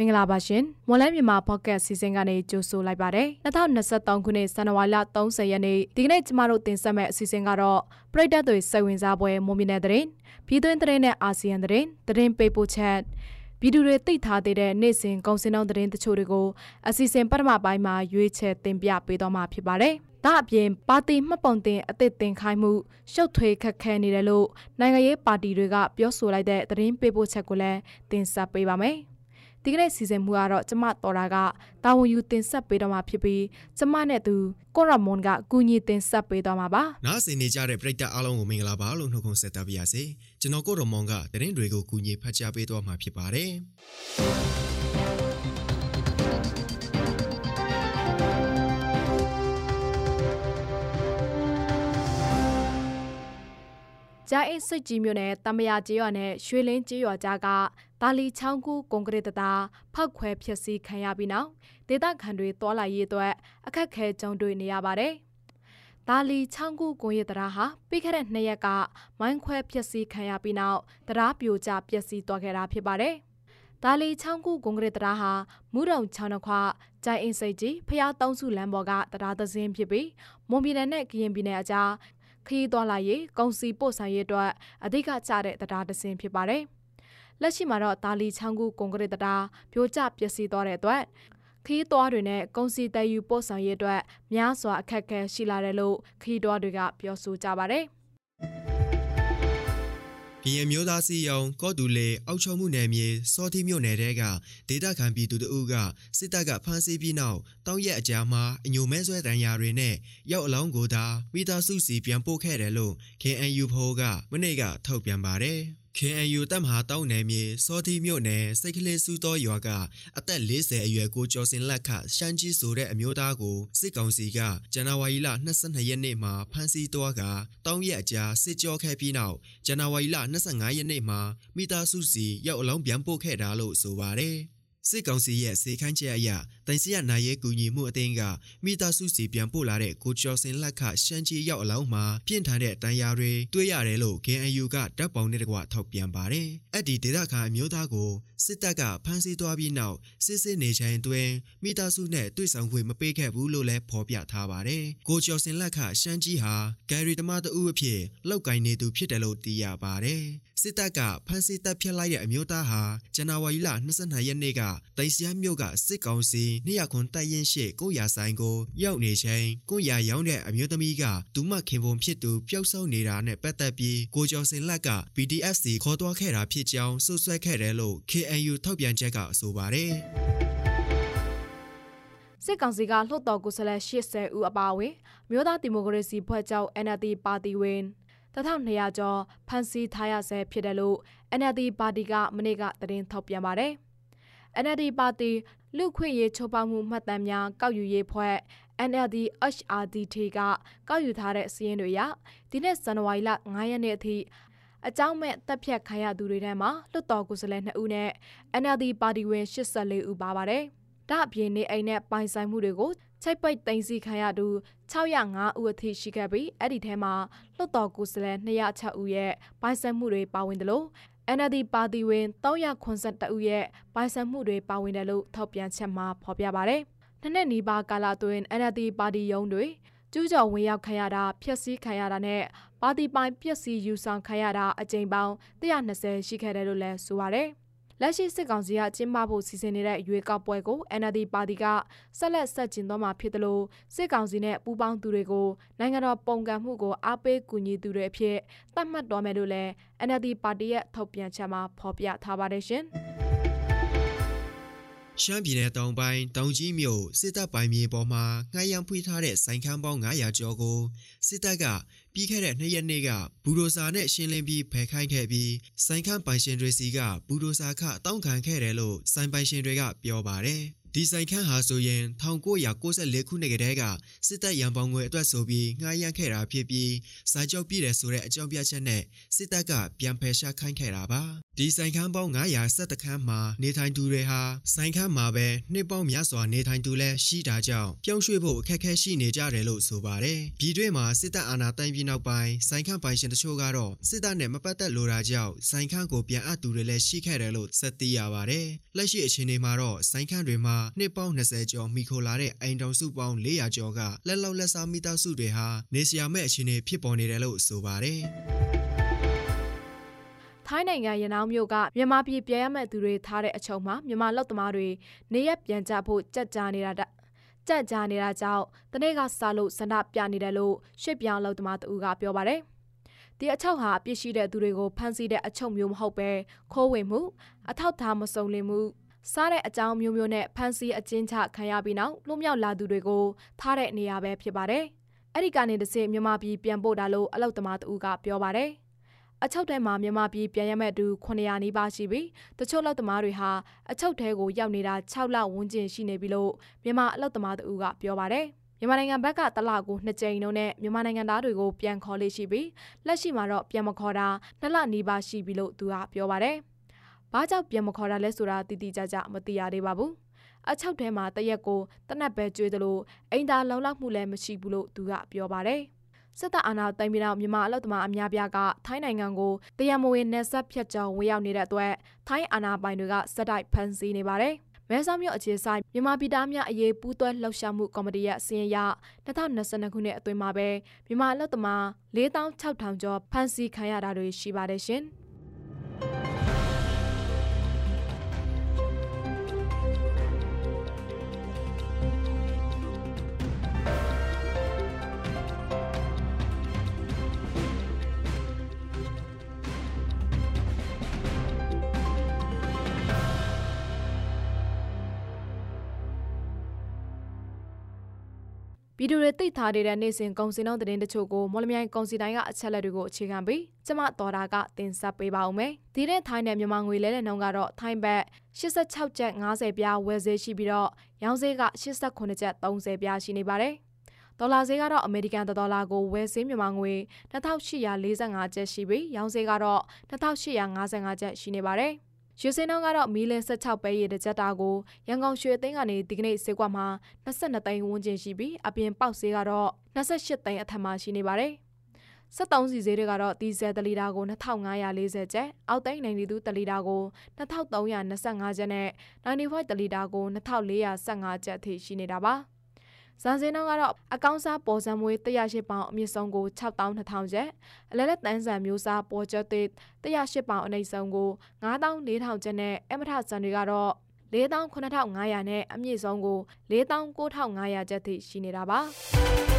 မင်္ဂလာပါရှင်မွန်လဲမြန်မာပေါ့ကတ်စီစဉ်ကနေကြိုဆိုလိုက်ပါတယ်2023ခုနှစ်ဇန်နဝါရီလ30ရက်နေ့ဒီကနေ့ကျမတို့တင်ဆက်မဲ့အစီအစဉ်ကတော့ပြည်သက်တွေစိတ်ဝင်စားပွဲမွန်ပြည်နယ်သတင်းပြည်တွင်းသတင်းနဲ့အာဆီယံသတင်းသတင်းပေးပို့ချက်ဗီဒီယိုတွေသိထားသေးတဲ့နေ့စဉ်ကုန်စင်တော်သတင်းတချို့တွေကိုအစီအစဉ်ပထမပိုင်းမှာရွေးချယ်တင်ပြပေးသွားမှာဖြစ်ပါတယ်။ဒါအပြင်ပါတီမှတ်ပုံတင်အသစ်တင်ခိုင်းမှုရှုပ်ထွေးခက်ခဲနေတယ်လို့နိုင်ငံရေးပါတီတွေကပြောဆိုလိုက်တဲ့သတင်းပေးပို့ချက်ကိုလည်းတင်ဆက်ပေးပါမယ်။ ဒီကနေ့စီစဉ်မှုကတော့ကျမတော်တာကတာဝန်ယူတင်ဆက်ပေးတော့မှာဖြစ်ပြီးကျမနဲ့သူကိုရမွန်ကအကူအညီတင်ဆက်ပေးတော့မှာပါနားဆင်နေကြတဲ့ပရိသတ်အားလုံးကိုမင်္ဂလာပါလို့နှုတ်ခွန်းဆက်သပါရစေကျွန်တော်ကိုရမွန်ကသတင်းတွေကိုကူညီဖတ်ကြားပေးတော့မှာဖြစ်ပါတယ်ဂျာအိတ်စိတ်ကြီးမြို့နယ်တမယာကျေးရွာနဲ့ရွှေလင်းကျေးရွာကြားက ဒါလီချောင်းကူကွန်ကရစ်တတာဖောက်ခွဲဖြစ်စီခံရပြီးနောက်ဒေသခံတွေတွာလာရေးအတွက်အခက်ခဲကြုံတွေ့နေရပါတယ်။ဒါလီချောင်းကူကွန်ရစ်တတာဟာပြီးခဲ့တဲ့နှစ်ရက်ကမိုင်းခွဲဖြစ်စီခံရပြီးနောက်တရားပြိုကျပျက်စီးသွားခဲ့တာဖြစ်ပါတယ်။ဒါလီချောင်းကူကွန်ကရစ်တရာဟာမူရုံချောင်းနှခွကြိုင်အင်းစိတ်ကြီးဖျားတောင်းစုလမ်းပေါ်ကတရားသစင်းဖြစ်ပြီးမွန်ပြည်နယ်နဲ့ကရင်ပြည်နယ်အကြားခရီးသွားလာရေးကုန်စည်ပို့ဆောင်ရေးအတွက်အဓိကကျတဲ့တရားသစင်းဖြစ်ပါတယ်။ လက်ရှိမှာတော့တာလီချောင်းကူကွန်ကရစ်တရားပြိုကျပျက်စီးသွားတဲ့အတွက်ခီးသွားတွေနဲ့ကုန်စည်တည်ယူပို့ဆောင်ရေးအတွက်များစွာအခက်အခဲရှိလာတယ်လို့ခီးသွားတွေကပြောဆိုကြပါတယ်။ကရင်မျိုးသားစီယုံကော့တူလေအောက်ချုံမှုနယ်မြေစောတိမြို့နယ်တဲကဒေတာခံပြည်သူတို့ကစစ်တပ်ကဖမ်းဆီးပြီးနောက်တောင်းရက်အကြာမှာအညိုမဲဆွဲတန်ရာတွေနဲ့ရောက်အလောင်းကိုသာမိသားစုစီပြန်ပို့ခဲ့တယ်လို့ KNU ဖိုးကမနေ့ကထုတ်ပြန်ပါတယ်။ KNU တပ်မဟာတောင်းနယ်မြေစောတိမြို့နယ်စိတ်ကလေးစုတော်ရွာကအသက်40အရွယ်ကိုကျော်စင်လက်ခရှမ်းကြီးဆိုတဲ့အမျိုးသားကိုစစ်ကောင်စီကဇန်နဝါရီလ22ရက်နေ့မှာဖမ်းဆီးသွားကတောင်းရက်အကြာစစ်ကြောခဲ့ပြီးနောက်ဇန်နဝါရီလ25ရက်နေ့မှာမိသားစုစီရောက်အလောင်းပြန်ပို့ခဲ့တာလို့ဆိုပါတယ်။ စစ်ကောင်စီရဲ့စေခိုင်းချက်အရတိုင်စီရနိုင်ရဲကူညီမှုအသင်းကမိသားစုစီပြန်ပို့လာတဲ့ကိုကျော်စင်လက်ခရှမ်းကြီးရောက်အလောင်းမှာပြင့်ထန်တဲ့တန်ရာတွေတွေ့ရတယ်လို့ KNU ကဓာတ်ပုံနဲ့တကွထောက်ပြန်ပါတယ်။အဲ့ဒီဒေသခံအမျိုးသားကိုစစ်တပ်ကဖမ်းဆီးသွားပြီးနောက်စစ်စစ်နေချိန်တွင်မိသားစုနဲ့တွေ့ဆုံခွင့်မပေးခဲ့ဘူးလို့လည်းဖော်ပြထားပါတယ်။ကိုကျော်စင်လက်ခရှမ်းကြီးဟာဂယ်ရီတမတအုပ်အဖြစ်လောက်ကင်နေသူဖြစ်တယ်လို့သိရပါတယ်။စစ်တပ်ကဖမ်းဆီးတပ်ဖြတ်လိုက်တဲ့အမျိုးသားဟာဇန်နဝါရီလ22ရက်နေ့ကတိုင်စရမြို့ကစစ်ကောင်စီနေရခွန်တိုက်ရင်ရှိကိုရဆိုင်ကိုရောက်နေချိန်ကိုရရောင်းတဲ့အမျိုးသမီးကဒူးမခင်ပုံဖြစ်သူပျောက်ဆုံးနေတာနဲ့ပတ်သက်ပြီးကိုကျော်စင်လက်က BDFC ခေါ်သွားခဲ့တာဖြစ်ကြောင်းစွပ်စွဲခဲ့တယ်လို့ KNU ထုတ်ပြန်ချက်ကအဆိုပါတယ်စစ်ကောင်စီကလှုပ်တော်ကိုယ်စားလှယ်80ဦးအပါအဝင်မြို့သားဒီမိုကရေစီဖွဲ့ချုပ် NLD ပါတီဝင်1200ကျော်ဖမ်းဆီးထားရဆဲဖြစ်တယ်လို့ NLD ပါတီကမနေ့ကသတင်းထုတ်ပြန်ပါတယ်။ NLD ပါတီလူခွင့်ရေးချိုးဖောက်မှုမှတ်တမ်းများကောက်ယူရေးဖွဲ့ NLD HRDT ကကောက်ယူထားတဲ့စီးရင်တွေအရဒီနေ့ဇန်နဝါရီလ9ရက်နေ့အထိအကြောင်းမဲ့တပ်ဖြတ်ခံရသူတွေထဲမှာလွတ်တော်ကိုယ်စားလှယ်2ဦးနဲ့ NLD ပါတီဝင်84ဦးပါပါတယ်။ဒါ့အပြင်နေအိမ်နဲ့ပိုင်ဆိုင်မှုတွေကိုချိတ်ပိတ်သိမ်းဆီးခံရသူ605ဦးအထိရှိခဲ့ပြီးအဲ့ဒီထဲမှာလွတ်တော်ကိုယ်စားလှယ်206ဦးရဲ့ပိုင်ဆိုင်မှုတွေပါဝင်တယ်လို့ NLD ပါတီဝင်382ဦးရဲ့ပိုင်ဆိုင်မှုတွေပါဝင်တယ်လို့ထောက်ပြန်ချက်မှာဖော်ပြပါဗျ။နှစ်နှစ်နီးပါးကာလအတွင်း NLD ပါတီရုံးတွေကျူးကျော်ဝင်ရောက်ခံရတာဖျက်ဆီးခံရတာနဲ့ပါတီပိုင်ပျက်စီးယူဆောင်ခံရတာအကြိမ်ပေါင်း120ရှိခဲ့တယ်လို့လည်းဆိုပါဗျ။ လက်ရှိစစ်ကောင်စီကကျင်းပဖို့စီစဉ်နေတဲ့ရွေးကောက်ပွဲကို NLD ပါတီကဆက်လက်ဆက်ကျင်သွားမှာဖြစ်တယ်လို့စစ်ကောင်စီနဲ့ပူးပေါင်းသူတွေကိုနိုင်ငံတော်ပုံကံမှုကိုအားပေးကူညီသူတွေအဖြစ်သတ်မှတ်တော်မယ်လို့လည်း NLD ပါတီရဲ့ထုတ်ပြန်ချက်မှာဖော်ပြထားပါတယ်ရှင်။ ရှမ်းပြည်နယ်တောင်ပိုင်းတောင်ကြီးမြို့စစ်တပ်ပိုင်မြေပေါ်မှာငှားရမ်းဖွေးထားတဲ့ဆိုင်ခန်းပေါင်း900ကျော်ကိုစစ်တပ်ကပြီးခဲ့တဲ့နှစ်ရက်နေ့ကဘူဒိုစာနဲ့ရှင်းလင်းပြီးဖယ်ခိုင်းခဲ့ပြီးဆိုင်ခန်းပိုင်ရှင်တွေစီကဘူဒိုစာခတောင်းခံခဲ့တယ်လို့ဆိုင်ပိုင်ရှင်တွေကပြောပါတယ် ဒီဆိုင်ခန်းဟာဆိုရင်1994ခုနှစ်ကတည်းကစစ်တပ်ရန်ပေါင်းငွေအတွက်ဆိုပြီးငှားရမ်းခဲ့တာဖြစ်ပြီးစာချုပ်ပြည့်တယ်ဆိုတဲ့အကြောင်းပြချက်နဲ့စစ်တပ်ကပြန်ဖယ်ရှားခိုင်းခဲ့တာပါဒီဆိုင်ခန်းပေါင်း900ခန်းမှာနေထိုင်သူတွေဟာဆိုင်ခန်းမှာပဲနှစ်ပေါင်းများစွာနေထိုင်သူလဲရှိတာကြောင့်ပြောင်းရွှေ့ဖို့အခက်အခဲရှိနေကြတယ်လို့ဆိုပါတယ်ပြည်တွင်းမှာစစ်တပ်အာဏာသိမ်းပြီးနောက်ပိုင်းဆိုင်ခန်းပိုင်ရှင်တချို့ကတော့စစ်တပ်နဲ့မပတ်သက်လိုတာကြောင့်ဆိုင်ခန်းကိုပြန်အပ်သူတွေလည်းရှိခဲ့တယ်လို့ဆက်သိရပါတယ်လက်ရှိအခြေအနေမှာတော့ဆိုင်ခန်းတွေမှာနှစ်ပေါင်း20ကျော်မိခိုလာတဲ့အိမ်တောင်စုပေါင်း400ကျော်ကလက်လောက်လက်စားမိသားစုတွေဟာနေစရာမဲ့အခြေအနေဖြစ်ပေါ်နေတယ်လို့ဆိုပါတယ်ထိုင်းနိုင်ငံရနောင်းမြို့ကမြန်မာပြည်ပြည်ရမဲ့သူတွေထားတဲ့အချုံမှာမြန်မာလောက်သမားတွေနေရက်ပြန်ကြဖို့ကြက်ကြားနေတာကြက်ကြားနေတာကြောင့်တနေ့ကစလို့စန္ဒပြနေတယ်လို့ရွှေပြောင်းလောက်သမားတူကပြောပါတယ်ဒီအချုပ်ဟာပြစ်ရှိတဲ့သူတွေကိုဖမ်းဆီးတဲ့အချုပ်မျိုးမဟုတ်ပဲခိုးဝင်မှုအထောက်ထားမစုံလင်မှု စားတဲ့အကြောင်းမျိုးမျိုးနဲ့ဖမ်းဆီးအကျဉ်းချခံရပြီးနောက်လွတ်မြောက်လာသူတွေကိုထားတဲ့နေရာပဲဖြစ်ပါတယ်။အဲ့ဒီကနေတစ်စိမြန်မာပြည်ပြန်ပို့တာလို့အလောက်သမားတူကပြောပါတယ်။အချုပ်ထဲမှာမြန်မာပြည်ပြန်ရမဲ့သူ900နီးပါးရှိပြီးတချို့လောက်သမားတွေဟာအချုပ်ထဲကိုရောက်နေတာ6လဝန်းကျင်ရှိနေပြီလို့မြန်မာအလောက်သမားတူကပြောပါတယ်။မြန်မာနိုင်ငံဘက်ကတလကိုနှစ်ကြိမ်လုံးနဲ့မြန်မာနိုင်ငံသားတွေကိုပြန်ခေါ်လေးရှိပြီးလက်ရှိမှာတော့ပြန်မခေါ်တာနှစ်လနီးပါးရှိပြီလို့သူကပြောပါတယ်။ ဘာကြောင့်ပြန်မခေါ်တာလဲဆိုတာတိတိကျကျမသိရသေးပါဘူးအချောက်ထဲမှာတရက်ကိုတနက်ပဲကျွေးသလိုအိမ်သာလုံလောက်မှုလည်းမရှိဘူးလို့သူကပြောပါတယ်စစ်တပ်အာဏာသိမ်းပြီးနောက်မြန်မာအလုပ်သမားအများပြားကထိုင်းနိုင်ငံကိုတရမဝင်နယ်စပ်ဖြတ်ကျော်ဝင်ရောက်နေတဲ့အတွက်ထိုင်းအာဏာပိုင်တွေကစက်တိုက်ဖမ်းဆီးနေပါတယ်။မဲဆောက်မြို့အခြေဆိုင်မြန်မာပြည်သားများအရေးပူးတွဲလှုပ်ရှားမှုကော်မတီရဲ့အစည်းအရ2022ခုနှစ်အတွင်းမှာပဲမြန်မာအလုပ်သမား4600ကျော်ဖမ်းဆီးခံရတာတွေရှိပါတယ်ရှင်။ ပြည်သူတွေသိထားတဲ့နေ့စဉ်ကုန်စည်နှုန်းသတင်းတချို့ကိုမော်လမြိုင်ကုန်စည်တိုင်းကအချက်လက်တွေကိုအခြေခံပြီးကျမတော်တာကတင်ဆက်ပေးပါဦးမယ်။ဒီတဲ့ထိုင်းနဲ့မြန်မာငွေလဲတဲ့နှုန်းကတော့ထိုင်းဘတ်86ကျပ်50ပြားဝယ်ဈေးရှိပြီးတော့ရောင်းဈေးက89ကျပ်30ပြားရှိနေပါတယ်။ဒေါ်လာဈေးကတော့အမေရိကန်ဒေါ်လာကိုဝယ်ဈေးမြန်မာငွေ2845ကျပ်ရှိပြီးရောင်းဈေးကတော့2855ကျပ်ရှိနေပါတယ်။ ရွှေစင်းနှောင်းကတော့မီလ16ပဲရည်တစ်ကြက်တာကိုရန်ကုန်ရွှေအသင်းကနေဒီကနေ့ဈေးကွက်မှာ22သိန်းဝန်းကျင်ရှိပြီးအပြင်ပေါက်ဈေးကတော့28သိန်းအထက်မှာရှိနေပါတယ်။73စီဈေးတွေကတော့ဒီဇယ်တလီတာကို2540ကျပ်အောက်သိန်း92တလီတာကို2325ကျပ်နဲ့95တလီတာကို2415ကျပ်အထိရှိနေတာပါ။ ဇန်စင်းနှောင်းကတော့အကောင်းစားပေါ်စံမွေး108ပေါင်အမြင့်ဆုံးကို6200ကျပ်အလဲလက်တန်းဆန်မျိုးစားပေါ်ချက်သေး108ပေါင်အနိမ့်ဆုံးကို9400ကျပ်နဲ့အမထဆန်တွေကတော့49,500နဲ့အမြင့်ဆုံးကို49,500ကျပ်ထိရှိနေတာပါ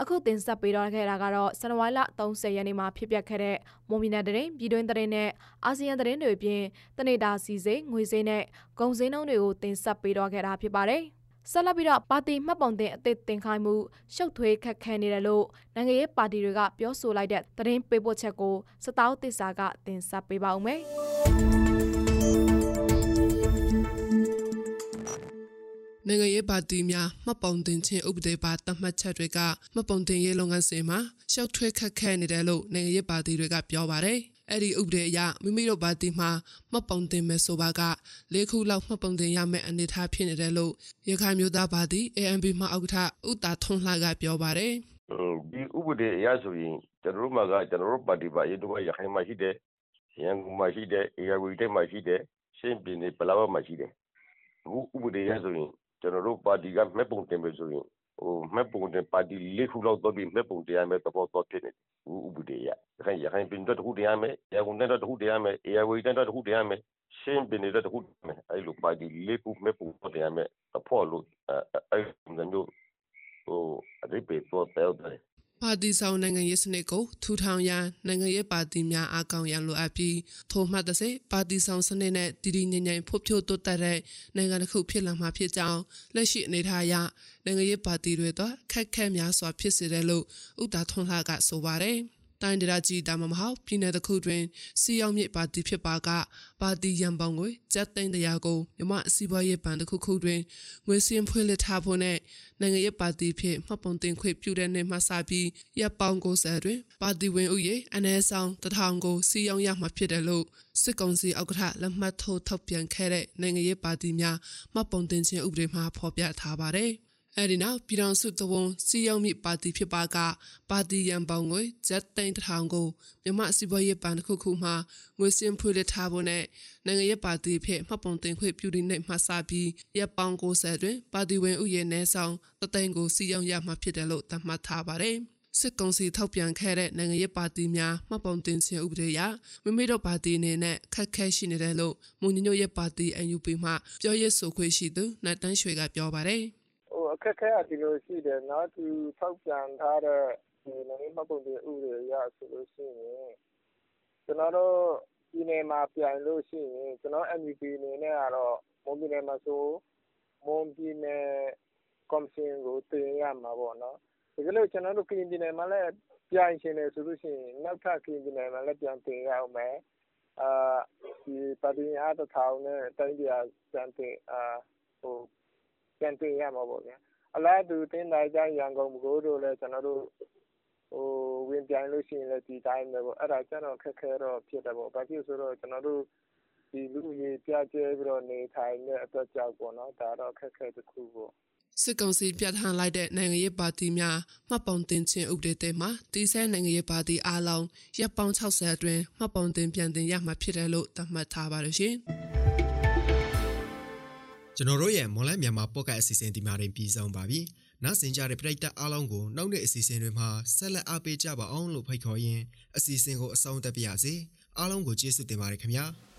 အခုတင်ဆက်ပေးတော့ခဲ့တာကတော့ဇန်နဝါရီလ30ရက်နေ့မှာဖြစ်ပျက်ခဲ့တဲ့မွန်ပြည်နယ်တရင်ပြည်တွင်းတရင်နဲ့အာဆီယံတရင်တွေအပြင်တနေတာစီစိငွေစိနဲ့ဂုံစိနှုံးတွေကိုတင်ဆက်ပေးတော့ခဲ့တာဖြစ်ပါတယ်။ဆက်လက်ပြီးတော့ပါတီမှတ်ပုံတင်အသစ်တင်ခိုင်းမှုရှုပ်ထွေးခက်ခဲနေတယ်လို့နိုင်ငံရေးပါတီတွေကပြောဆိုလိုက်တဲ့သတင်းပေးပို့ချက်ကိုစတောက်သစ္စာကတင်ဆက်ပေးပါဦးမယ်။ နိုင်ငံရေးပါတီများမှတ်ပုံတင်ခြင်းဥပဒေပါသတ်မှတ်ချက်တွေကမှတ်ပုံတင်ရေးလုပ်ငန်းစဉ်မှာရှောက်ထွေးခက်ခဲနေတယ်လို့နိုင်ငံရေးပါတီတွေကပြောပါတယ်။အဲ့ဒီဥပဒေအရမိမိတို့ပါတီမှာမှတ်ပုံတင်မယ်ဆိုပါက၄ခုလောက်မှတ်ပုံတင်ရမယ့်အနေအထားဖြစ်နေတယ်လို့ရခိုင်မျိုးသားပါတီ ANP မှဥက္ကဋ္ဌဦးတာထွန်းလှကပြောပါတယ်။ဒီဥပဒေအရဆိုရင်ကျွန်တော်တို့မှာကကျွန်တော်တို့ပါတီပါရေးတော့ရခိုင်မှာရှိတယ်။ရန်ကုန်မှာရှိတယ်။အေရဝတီတိုင်းမှာရှိတယ်။ရှင်းပြည်နယ်ပလောဝမှာရှိတယ်။အခုဥပဒေရဆိုရင် ကျွန်တော်တို့ပါတီကမှတ်ပုံတင်မယ်ဆိုရင်ဟိုမှတ်ပုံတင်ပါတီလေးခုလောက်တော့ပြီးမှတ်ပုံတင်ရမယ်သဘောတော့ဖြစ်နေတယ်ဥပဒေရခိုင်ရခိုင်ပြည်တော့တခုတင်ရမယ်ရကုန်တဲ့တော့တခုတင်ရမယ်အေရဝေတဲ့တော့တခုတင်ရမယ်ရှင်းပြည်နေတဲ့တခုတင်မယ်အဲ့လိုပါတီလေးခုမှတ်ပုံတင်ရမယ်အဖို့လို့အဲ့လိုမျိုးဟိုအရိပေတော့တဲ့တယ် ပါတီဆောင်နိုင်ငံရေးစနစ်ကိုထူထောင်ရန်နိုင်ငံရေးပါတီများအားကောင်းရန်လိုအပ်ပြီးထိုမှသစေပါတီဆောင်စနစ်နဲ့တည်တည်ငြိမ်ငြိမ်ဖွံ့ဖြိုးတိုးတက်တဲ့နိုင်ငံတစ်ခုဖြစ်လာမှာဖြစ်ကြောင်းလက်ရှိအနေထားအရနိုင်ငံရေးပါတီတွေတော့ခက်ခဲများစွာဖြစ်စေတယ်လို့ဥတာထွန်းလှကဆိုပါတယ်။ တိုင်းဒေသကြီးဒါမှမဟုတ်ပြည်내တစ်ခုတွင်စီရောက်မြစ်ပါတီဖြစ်ပါကပါတီရန်ပေါင်းကိုကျပ်သိန်းတရာကိုမြမအစည်းအဝေးရေးပန်တစ်ခုခုတွင်ငွေစင်းဖွင့်လှစ်ထားဖို့နဲ့နိုင်ငံရေးပါတီဖြစ်မှတ်ပုံတင်ခွင့်ပြုတဲ့နေ့မှစပြီးရပ်ပေါင်း90တွင်ပါတီဝင်ဥယေအ ਨੇ ဆောင်တထောင်ကိုစီရောက်ရမှာဖြစ်တယ်လို့စစ်ကောင်စီဥက္ကဋ္ဌလက်မှတ်ထိုးထုတ်ပြန်ခဲ့တဲ့နိုင်ငံရေးပါတီများမှတ်ပုံတင်ခြင်းဥပဒေမှာဖော်ပြထားပါတယ်။ အဲဒီနောက်ပြည်ထောင်စုတဝန်စီရောက်မြပါတီဖြစ်ပါကပါတီရန်ပေါင်းကိုဂျက်သိန်းတထောင်ကိုမြမစီပွားရေးပန်တစ်ခုခုမှငွေစင်ဖွေလက်ထားဖို့နဲ့နိုင်ငံရေးပါတီဖြစ်မှတ်ပုံတင်ခွင့်ပြုတဲ့နေ့မှစပြီးရပ်ပေါင်း90တွင်ပါတီဝင်ဥယျာဉ်နဲဆောင်တသိန်းကိုစီရောက်ရမှာဖြစ်တယ်လို့သတ်မှတ်ထားပါတယ်စစ်ကောင်စီထောက်ပြန်ခဲ့တဲ့နိုင်ငံရေးပါတီများမှတ်ပုံတင်ခြင်းဥပဒေအရမိမိတို့ပါတီအနေနဲ့ခက်ခဲရှိနေတယ်လို့မွန်ညညရဲ့ပါတီ UNP မှပြောရေးဆိုခွင့်ရှိသူနိုင်တန်းရွှေကပြောပါတယ် အခက်အခဲက ဒီလိုရှိတယ်နော် သူထောက်ပြန်ထားတဲ့ဒီနိုင်ငံမှတ်ပုံတင်ဥပဒေအရဆိုလို့ရှိရင် ကျွန်တော်တို့ ပြည်နယ်မှာပြိုင်လို့ရှိရင် ကျွန်တော် MVP အနေနဲ့ကတော့ မွန်ပြည်နယ်မှာဆို မွန်ပြည်နယ်ကော်မရှင်ကို တင်ရမှာပေါ့နော် တကယ်လို့ ကျွန်တော်တို့ ကရင်ပြည်နယ်မှာလည်း ပြိုင်ရှင်တယ်ဆိုလို့ရှိရင် နောက်ထပ် ကရင်ပြည်နယ်မှာလည်း ပြန်တင်ရအောင်မယ်အာဒီပါတီအားတစ်ထောင်နဲ့ တိုင်းပြည်ပြန်တင်အာဟို ပြန်တင်ရမှာပေါ့ဗျာအလားတူတင့်တိုင်းတိုင်းရန်ကုန်ပဲခူးတို့လည်းကျွန်တော်တို့ဟိုဝင်ပြိုင်လို့ရှိရင်လည်းဒီတိုင်းပဲပေါ့အဲ့ဒါကျတော့ခက်ခဲတော့ဖြစ်တယ်ပေါ့ဘာဖြစ်ဆိုတော့ကျွန်တော်တို့ဒီလူကြီးပြကျဲပြီးတော့နေထိုင်တဲ့အတွက်ကြောင့်ပေါ့နော်ဒါတော့ခက်ခဲတစ်ခုပေါ့စစ်ကောင်စီပြဋ္ဌာန်းလိုက်တဲ့နိုင်ငံရေးပါတီများမှတ်ပုံတင်ခြင်းဥပဒေသစ်မှာတည်ဆဲနိုင်ငံရေးပါတီအားလုံးရပ်ပေါင်း60အတွင်းမှတ်ပုံတင်ပြန်တင်ရမှာဖြစ်တယ်လို့သတ်မှတ်ထားပါတယ်ရှင်။ ကျွန်တော်တို့ရဲ့မွန်လန်းမြန်မာပေါ့ကတ်အစီအစဉ်ဒီမှာတင်ပြီးဆုံးပါပြီ။နောက်ဆင်ကြတဲ့ပရိသတ်အားလုံးကိုနောက်နေ့အစီအစဉ်တွေမှာဆက်လက်အားပေးကြပါအောင်လို့ဖိတ်ခေါ်ရင်းအစီအစဉ်ကိုအဆုံးသတ်ပါရစေ။အားလုံးကိုကျေးဇူးတင်ပါတယ်ခင်ဗျာ။